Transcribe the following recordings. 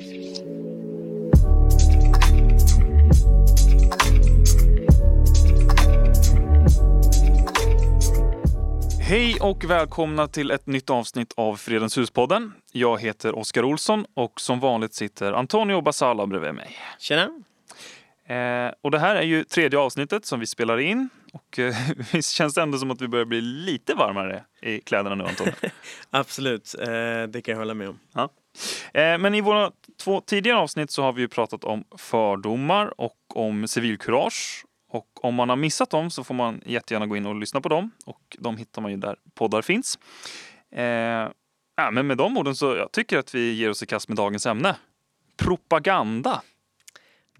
Hej och välkomna till ett nytt avsnitt av Fredens hus-podden. Jag heter Oskar Olsson och som vanligt sitter Antonio Basala bredvid mig. Tjena! Eh, och det här är ju tredje avsnittet som vi spelar in och eh, visst känns det ändå som att vi börjar bli lite varmare i kläderna nu Antonio? Absolut, eh, det kan jag hålla med om. Ja. Eh, men i våra två tidigare avsnitt så har vi ju pratat om fördomar och om civilkurage och om man har missat dem så får man jättegärna gå in och lyssna på dem. Och de hittar man ju där poddar finns. Eh, ja, men med de orden så jag tycker att vi ger oss i kast med dagens ämne. Propaganda.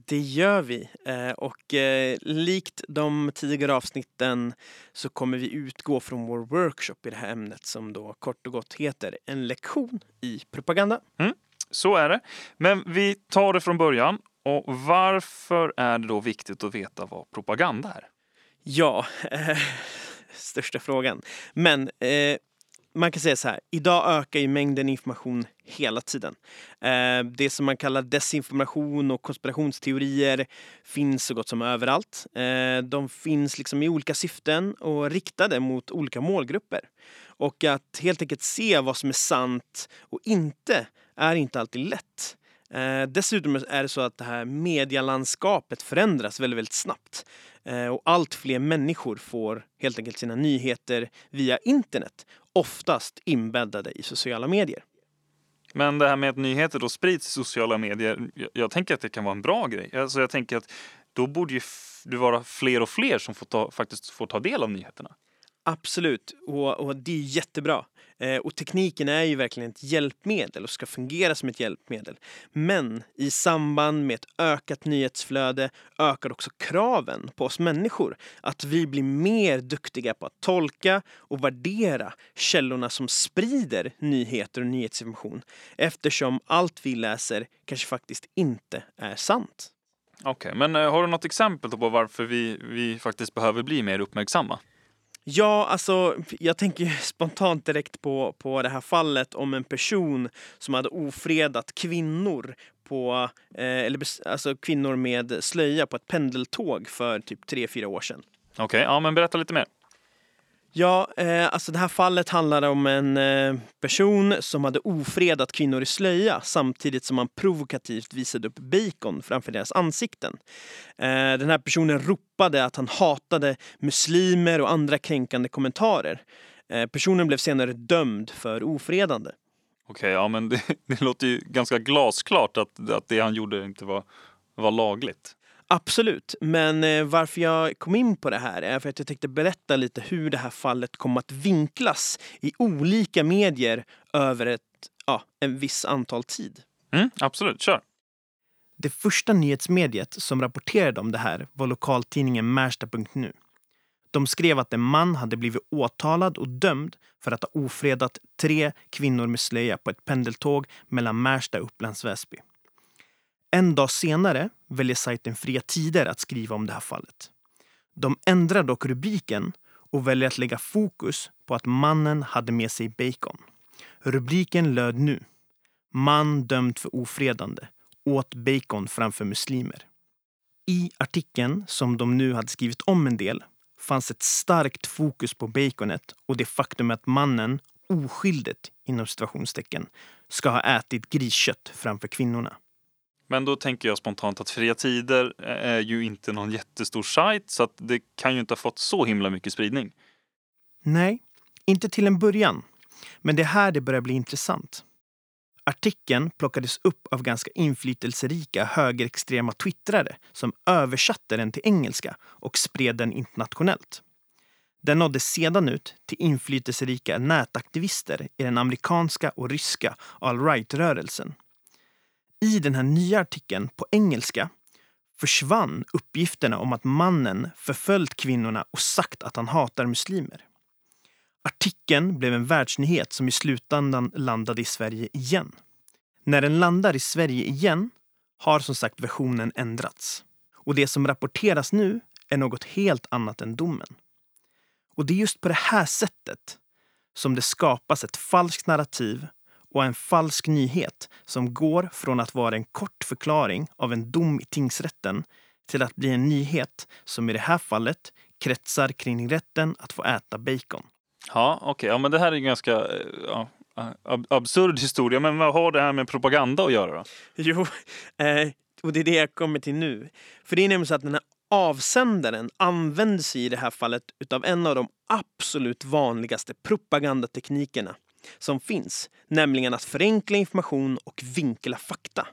Det gör vi. Eh, och eh, likt de tidigare avsnitten så kommer vi utgå från vår workshop i det här ämnet som då kort och gott heter En lektion i propaganda. Mm, så är det. Men vi tar det från början och varför är det då viktigt att veta vad propaganda är? Ja, eh, största frågan. Men eh, man kan säga så här, idag ökar ju mängden information hela tiden. Eh, det som man kallar desinformation och konspirationsteorier finns så gott som överallt. Eh, de finns liksom i olika syften och riktade mot olika målgrupper. Och att helt enkelt se vad som är sant och inte är inte alltid lätt. Eh, dessutom är det så att det här medialandskapet förändras väldigt, väldigt snabbt. Eh, och allt fler människor får helt enkelt sina nyheter via internet, oftast inbäddade i sociala medier. Men det här med att nyheter då sprids i sociala medier, jag, jag tänker att det kan vara en bra grej. Alltså jag tänker att då borde ju det vara fler och fler som får ta, faktiskt får ta del av nyheterna. Absolut, och, och det är jättebra. Eh, och tekniken är ju verkligen ett hjälpmedel och ska fungera som ett hjälpmedel. Men i samband med ett ökat nyhetsflöde ökar också kraven på oss människor. Att vi blir mer duktiga på att tolka och värdera källorna som sprider nyheter och nyhetsinformation. Eftersom allt vi läser kanske faktiskt inte är sant. Okej, okay, men eh, har du något exempel på varför vi, vi faktiskt behöver bli mer uppmärksamma? Ja, alltså jag tänker spontant direkt på, på det här fallet om en person som hade ofredat kvinnor på, eh, eller alltså kvinnor med slöja på ett pendeltåg för typ tre fyra år sedan. Okej, okay, ja men berätta lite mer. Ja, eh, alltså det här fallet handlar om en eh, person som hade ofredat kvinnor i slöja samtidigt som han provokativt visade upp bacon framför deras ansikten. Eh, den här personen ropade att han hatade muslimer och andra kränkande kommentarer. Eh, personen blev senare dömd för ofredande. Okej, okay, ja men det, det, låter ju ganska glasklart att, att det han gjorde inte var, var lagligt. Absolut, men eh, varför jag kom in på det här är för att jag tänkte berätta lite hur det här fallet kom att vinklas i olika medier över ett ja, en viss antal tid. Mm, absolut, kör. Det första nyhetsmediet som rapporterade om det här var lokaltidningen Märsta.nu. De skrev att en man hade blivit åtalad och dömd för att ha ofredat tre kvinnor med slöja på ett pendeltåg mellan Märsta och Upplands Väsby. En dag senare väljer sajten Fria Tider att skriva om det här fallet. De ändrar dock rubriken och väljer att lägga fokus på att mannen hade med sig bacon. Rubriken löd nu Man dömd för ofredande åt bacon framför muslimer. I artikeln, som de nu hade skrivit om en del, fanns ett starkt fokus på baconet och det faktum att mannen oskyldigt inom situationstecken ska ha ätit griskött framför kvinnorna. Men då tänker jag spontant att Fria Tider eh, är ju inte någon jättestor sajt så att det kan ju inte ha fått så himla mycket spridning. Nej, inte till en början. Men det är här det börjar bli intressant. Artikeln plockades upp av ganska inflytelserika högerextrema twittrare som översatte den till engelska och spred den internationellt. Den nådde sedan ut till inflytelserika nätaktivister i den amerikanska och ryska all right-rörelsen i den här nya artikeln på engelska försvann uppgifterna om att mannen förföljt kvinnorna och sagt att han hatar muslimer. Artikeln blev en världsnyhet som i slutändan landade i Sverige igen. När den landar i Sverige igen har som sagt versionen ändrats. Och det som rapporteras nu är något helt annat än domen. Och det är just på det här sättet som det skapas ett falskt narrativ och en falsk nyhet som går från att vara en kort förklaring av en dom i tingsrätten till att bli en nyhet som i det här fallet kretsar kring rätten att få äta bacon. Ja, okej. Okay. Ja, men det här är en ganska eh, ja, ab absurd historia. Men vad har det här med propaganda att göra då? Jo, eh, och det är det jag kommer till nu. För det är nämligen så att den här avsändaren använder sig i det här fallet utav en av de absolut vanligaste propagandateknikerna som finns, nämligen att förenkla information och vinkla fakta.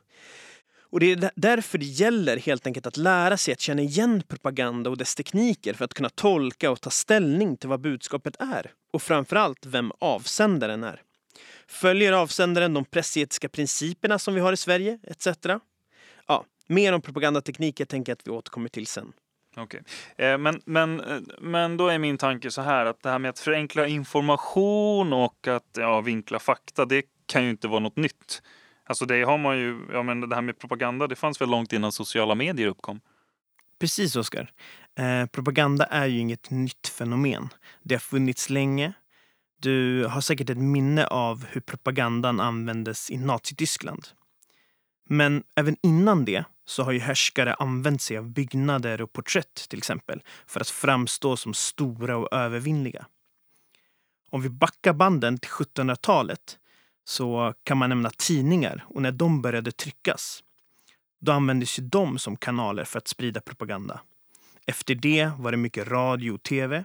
Och det är därför det gäller helt enkelt att lära sig att känna igen propaganda och dess tekniker för att kunna tolka och ta ställning till vad budskapet är och framförallt vem avsändaren är. Följer avsändaren de pressetiska principerna som vi har i Sverige etc. Ja, mer om propagandatekniker tänker jag att vi återkommer till sen. Okej, okay. men, men, eh, men då är min tanke så här att det här med att förenkla information och att ja, vinkla fakta, det kan ju inte vara något nytt. Alltså det har man ju, ja men det här med propaganda, det fanns väl långt innan sociala medier uppkom? Precis, Oskar. Eh, propaganda är ju inget nytt fenomen. Det har funnits länge. Du har säkert ett minne av hur propagandan användes i Nazityskland. Men även innan det så har ju härskare använt sig av byggnader och porträtt till exempel för att framstå som stora och övervinnliga. Om vi backar banden till 1700-talet så kan man nämna tidningar och när de började tryckas då användes ju de som kanaler för att sprida propaganda. Efter det var det mycket radio och tv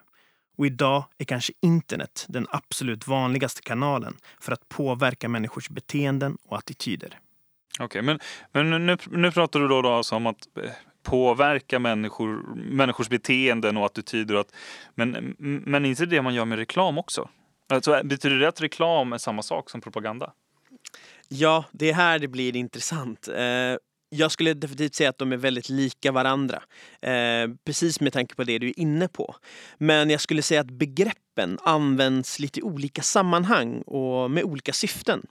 och idag är kanske internet den absolut vanligaste kanalen för att påverka människors beteenden och attityder. Okej, okay, men, men nu, nu pratar du då, då alltså om att eh, påverka människor, människors beteenden och attityder. Att, men, men inte det man gör med reklam också? Alltså, betyder det att reklam är samma sak som propaganda? Ja, det är här det blir intressant. Eh, jag skulle definitivt säga att de är väldigt lika varandra. Eh, precis med tanke på det du är inne på. Men jag skulle säga att begreppen används lite i olika sammanhang och med olika syften.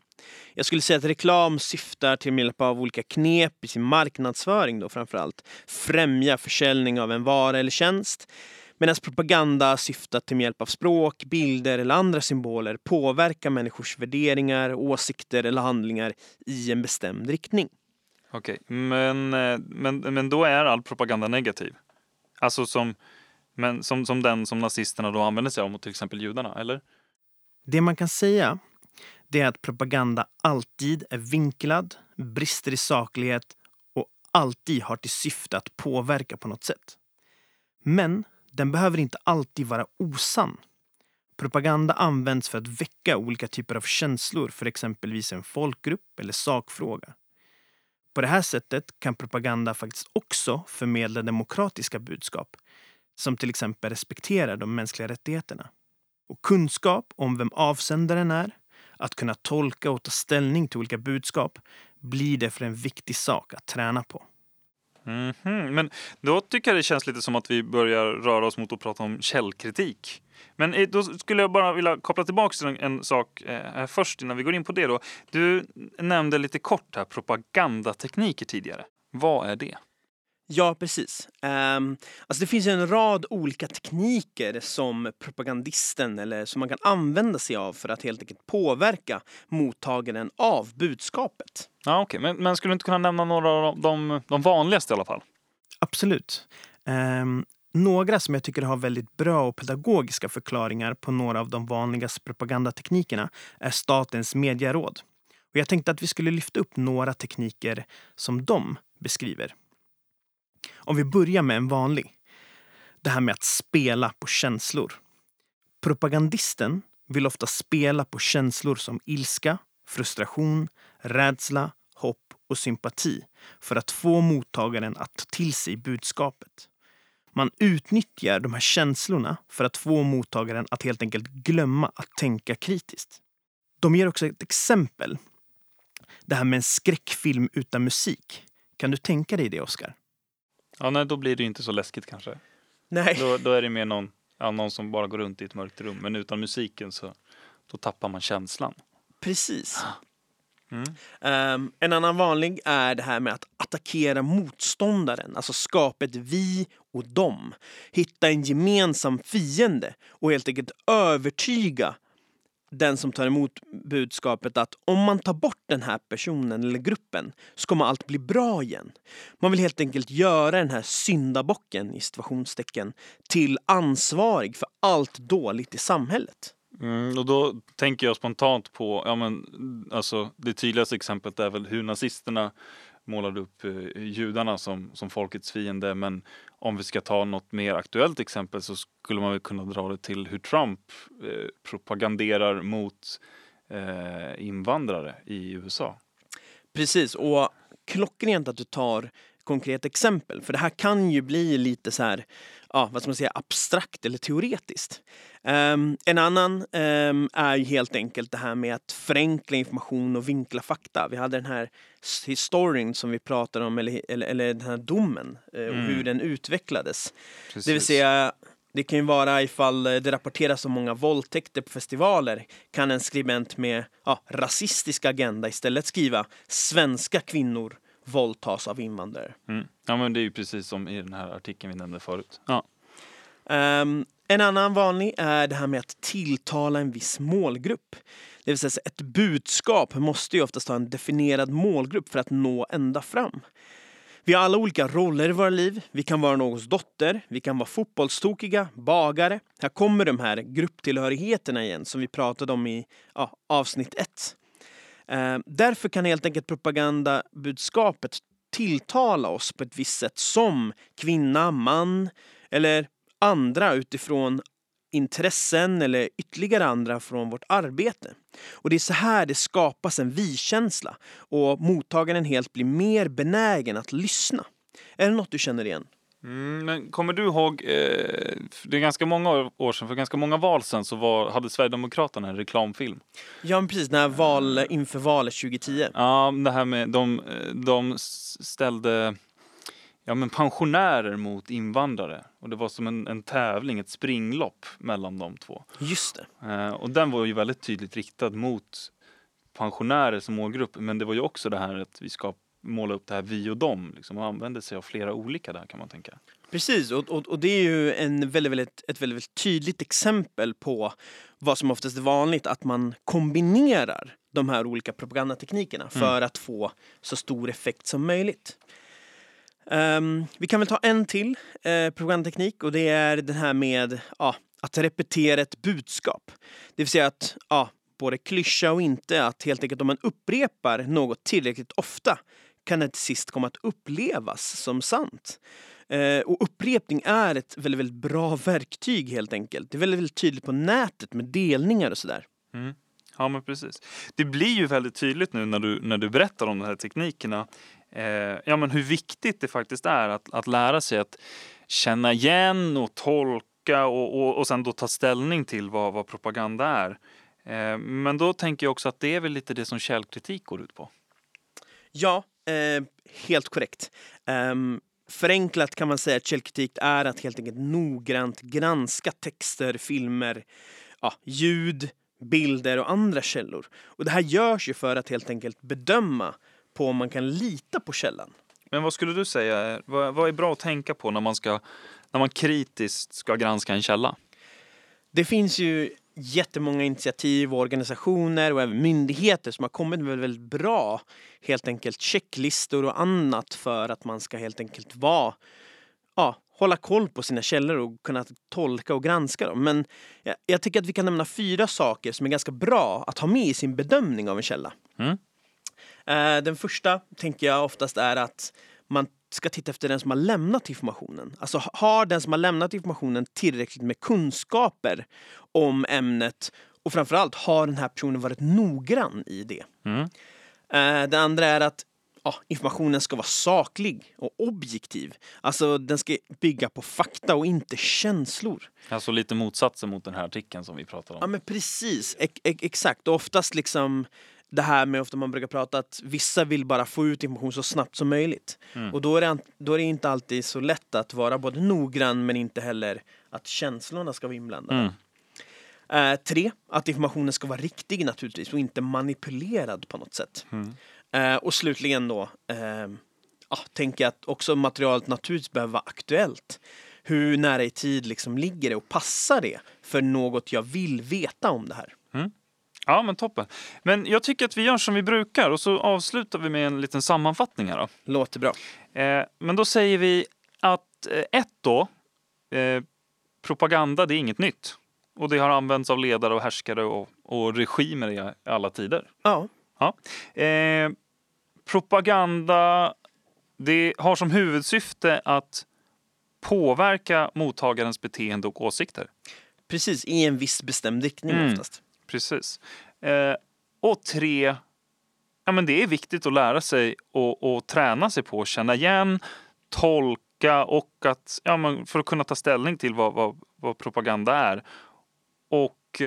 Jag skulle säga att reklam syftar till med hjälp av olika knep i sin marknadsföring då framförallt främja försäljning av en vara eller tjänst. Medan propaganda syftar till med hjälp av språk, bilder eller andra symboler påverka människors värderingar, åsikter eller handlingar i en bestämd riktning. Okej, okay. men, eh, men, men då är all propaganda negativ? Alltså som, men, som, som den som nazisterna då använde sig av mot till exempel judarna, eller? Det man kan säga det är att propaganda alltid är vinklad, brister i saklighet och alltid har till syfte att påverka på något sätt. Men den behöver inte alltid vara osann. Propaganda används för att väcka olika typer av känslor för exempelvis en folkgrupp eller sakfråga. På det här sättet kan propaganda faktiskt också förmedla demokratiska budskap som till exempel respekterar de mänskliga rättigheterna. Och kunskap om vem avsändaren är, att kunna tolka och ta ställning till olika budskap blir därför en viktig sak att träna på. Mm -hmm. Men då tycker jag det känns lite som att vi börjar röra oss mot att prata om källkritik. Men eh, då skulle jag bara vilja koppla tillbaka till en, en sak eh, först innan vi går in på det. Då. Du nämnde lite kort här propagandatekniker tidigare. Vad är det? Ja, precis. Um, alltså det finns en rad olika tekniker som propagandisten eller som man kan använda sig av för att helt enkelt påverka mottagaren av budskapet. Ja, okay. men, men skulle du inte kunna nämna några av de, de vanligaste i alla fall? Absolut. Um, några som jag tycker har väldigt bra och pedagogiska förklaringar på några av de vanligaste propagandateknikerna är Statens medieråd. Och jag tänkte att vi skulle lyfta upp några tekniker som de beskriver. Om vi börjar med en vanlig. Det här med att spela på känslor. Propagandisten vill ofta spela på känslor som ilska, frustration, rädsla, hopp och sympati för att få mottagaren att ta till sig budskapet. Man utnyttjar de här känslorna för att få mottagaren att helt enkelt glömma att tänka kritiskt. De ger också ett exempel. Det här med en skräckfilm utan musik. Kan du tänka dig det, Oscar? Ja, nej, då blir det inte så läskigt kanske. Nej. Då, då är det mer någon, ja, någon som bara går runt i ett mörkt rum. Men utan musiken så då tappar man känslan. Precis. Mm. Um, en annan vanlig är det här med att attackera motståndaren, alltså skapa ett vi och dem. Hitta en gemensam fiende och helt enkelt övertyga den som tar emot budskapet att om man tar bort den här personen eller gruppen så kommer allt bli bra igen. Man vill helt enkelt göra den här syndabocken i situationstecken till ansvarig för allt dåligt i samhället. Mm, och då tänker jag spontant på, ja men alltså det tydligaste exemplet är väl hur nazisterna målade upp eh, judarna som, som folkets fiende. Men om vi ska ta något mer aktuellt exempel så skulle man väl kunna dra det till hur Trump eh, propaganderar mot eh, invandrare i USA. Precis, och klockrent att du tar konkret exempel. För det här kan ju bli lite så här, ja, vad ska man säga, abstrakt eller teoretiskt. Um, en annan um, är ju helt enkelt det här med att förenkla information och vinkla fakta. Vi hade den här historien som vi pratade om, eller, eller, eller den här domen uh, och mm. hur den utvecklades. Precis. Det vill säga, det kan ju vara ifall det rapporteras om många våldtäkter på festivaler kan en skribent med ja, rasistisk agenda istället skriva svenska kvinnor våldtas av invandrare. Mm. Ja, men det är ju precis som i den här artikeln vi nämnde förut. Ja. Um, en annan vanlig är det här med att tilltala en viss målgrupp. Det vill säga ett budskap måste ju oftast ha en definierad målgrupp för att nå ända fram. Vi har alla olika roller i våra liv. Vi kan vara någons dotter, vi kan vara fotbollstokiga, bagare. Här kommer de här grupptillhörigheterna igen som vi pratade om i ja, avsnitt ett. Eh, därför kan helt enkelt propagandabudskapet tilltala oss på ett visst sätt som kvinna, man eller andra utifrån intressen eller ytterligare andra från vårt arbete. Och det är så här det skapas en vi-känsla och mottagaren helt blir mer benägen att lyssna. Är det något du känner igen? Mm, men kommer du ihåg, eh, det är ganska många år sedan, för ganska många val sedan så var, hade Sverigedemokraterna en reklamfilm. Ja, precis, när val, inför valet 2010. Ja, det här med, de, de ställde ja, men pensionärer mot invandrare. Och det var som en, en tävling, ett springlopp mellan de två. Just det. Eh, och den var ju väldigt tydligt riktad mot pensionärer som målgrupp. Men det var ju också det här att vi ska måla upp det här vi och dem. Liksom, och använde sig av flera olika där kan man tänka. Precis, och, och, och det är ju en väldigt, väldigt, ett väldigt, väldigt tydligt exempel på vad som oftast är vanligt, att man kombinerar de här olika propagandateknikerna mm. för att få så stor effekt som möjligt. Um, vi kan väl ta en till eh, propagandateknik och det är den här med ja, att repetera ett budskap. Det vill säga att ja, både klyscha och inte, att helt enkelt om man upprepar något tillräckligt ofta kan det till sist komma att upplevas som sant. Eh, och upprepning är ett väldigt, väldigt bra verktyg helt enkelt. Det är väldigt, väldigt tydligt på nätet med delningar och sådär. Mm. Ja men precis. Det blir ju väldigt tydligt nu när du, när du berättar om de här teknikerna. Eh, ja men hur viktigt det faktiskt är att, att lära sig att känna igen och tolka och, och, och sen då ta ställning till vad, vad propaganda är. Eh, men då tänker jag också att det är väl lite det som källkritik går ut på. Ja, eh, helt korrekt. Um, förenklat kan man säga att källkritik är att helt enkelt noggrant granska texter, filmer, ja, ljud, bilder och andra källor. Och det här görs ju för att helt enkelt bedöma på om man kan lita på källan. Men vad skulle du säga, vad, vad är bra att tänka på när man, ska, när man kritiskt ska granska en källa? Det finns ju jättemånga initiativ och organisationer och även myndigheter som har kommit med väldigt bra helt enkelt checklistor och annat för att man ska helt enkelt vara ja, hålla koll på sina källor och kunna tolka och granska dem. Men jag, jag, tycker att vi kan nämna fyra saker som är ganska bra att ha med i sin bedömning av en källa. Mm. Uh, den första tänker jag oftast är att man ska titta efter den som har lämnat informationen. Alltså har den som har lämnat informationen tillräckligt med kunskaper om ämnet och framförallt har den här personen varit noggrann i det. Mm. Uh, det andra är att ja, informationen ska vara saklig och objektiv. Alltså den ska bygga på fakta och inte känslor. Alltså lite motsatsen mot den här artikeln som vi pratade om. Ja men precis, e e exakt. Och oftast liksom det här med ofta man brukar prata att vissa vill bara få ut information så snabbt som möjligt. Mm. Och då är, det, då är det inte alltid så lätt att vara både noggrann men inte heller att känslorna ska vara inblandade. Mm. Uh, tre, att informationen ska vara riktig naturligtvis och inte manipulerad på något sätt. Mm. Uh, och slutligen då, uh, ja, tänker jag att också materialet naturligtvis behöver vara aktuellt. Hur nära i tid liksom ligger det och passar det för något jag vill veta om det här? Mm. Ja, men toppen. Men jag tycker att vi gör som vi brukar och så avslutar vi med en liten sammanfattning här då. Låter bra. Eh, men då säger vi att eh, ett då, eh, propaganda det är inget nytt. Och det har använts av ledare och härskare och, och regimer i alla tider. Ja. Ja. Eh, propaganda det har som huvudsyfte att påverka mottagarens beteende och åsikter. Precis, i en viss bestämd riktning Mm. oftast. Precis. Eh, och tre, ja, men det är viktigt att lära sig och, och träna sig på att känna igen, tolka och att, ja, men för att kunna ta ställning till vad, vad, vad propaganda är. Och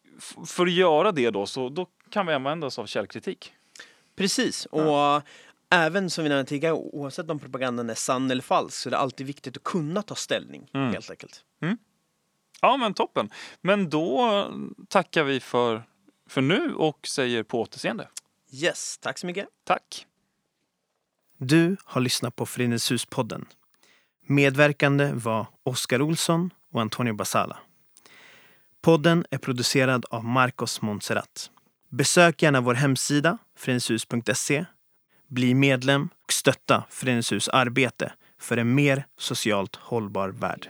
för att göra det då, så då kan vi använda oss av källkritik. Precis, och även som vi nämnde tidigare, oavsett om propagandan är sann eller falsk så är det alltid viktigt att kunna ta ställning Mm. helt enkelt. Ja, men toppen. Men då tackar vi för, för nu och säger på återseende. Yes, tack så mycket. Tack! Du har lyssnat på Föreningens Hus-podden. Medverkande var Oskar Olsson och Antonio Basala. Podden är producerad av Marcos Montserrat. Besök gärna vår hemsida, föreningshus.se. Bli medlem och stötta Föreningens Hus arbete för en mer socialt hållbar värld.